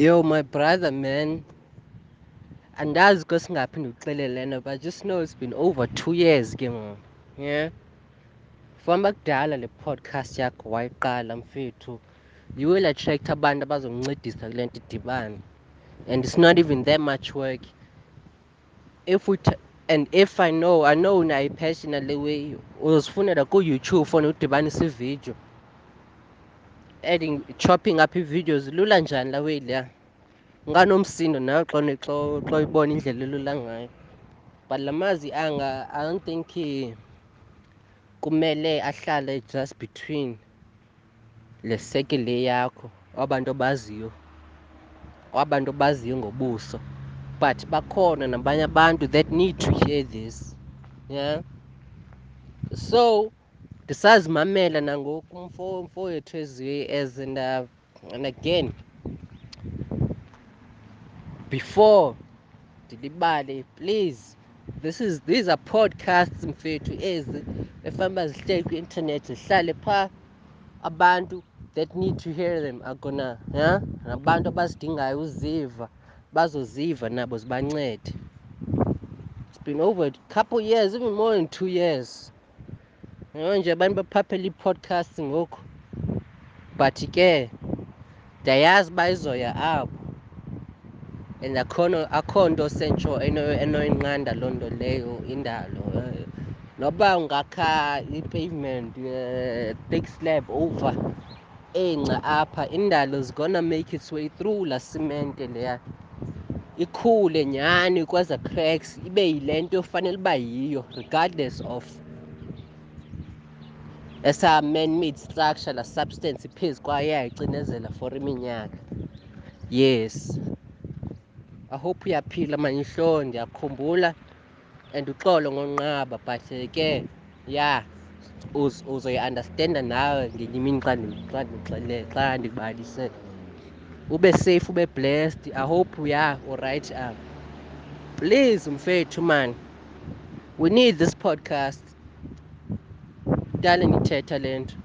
Yo, my brother, man. Andazi ko singaphi ndikuxelele but just know it's been over two years ke ngoku. Yeah. Famba kudala le podcast yakho wayiqala mfethu. You will attract a abantu abazokuncedisa kule nto idibane. And it's not even that much work. If we t and if I know, I know unayo personally way uzifunela ku-YouTube fona udibanisa ividiyo. Adding chopping up ii-videos lula njani la way leya. unganomsindo nawe xa xa xa uyibona indlela elula ngayo. But la mazwi anga i don't think kumele ahlale just between le sekile yakho wabantu obaziyo wabantu obaziyo ngobuso. But bakhona nabanye abantu that need to hear this yeah? So ndisazimamela nangoku umfo mfowethu as and, uh, and again before ndilibale please this is these are podcasts mfethu ezi efanuba zihleli kwi-internet zihlale phaa. Abantu that need to hear them are gonna yeah? nabantu abazidingayo uziva bazoziva nabo zibancede. It's been over a couple years even more than two years yho nje abantu baphaphela ii-podcasts ngoku. But ke ndiyayazi uba izoya apho. And akhono akho nto sentsho enoyinqanda loo nto leyo indalo. Eh, noba ungakha i-pavement uh, thick slab over engca apha indalo is gonna make its way through la simente leya. Ikhule nyhani kweza cracks ibe yile nto fanele uba yiyo regardless of esa man-made structure la substance iphezu kwayo yayicinezela for iminyaka. Yes. I hope uyaphila manyihlo ndiyakhumbula and uxolo ngonqaba but ke ya uzoyi-understanda nawe ngenye imini xa ndixele xa ndikubalise ube safe ube blessed. I hope ya alright um please mfethu man we need this podcast kudala nithetha le nto.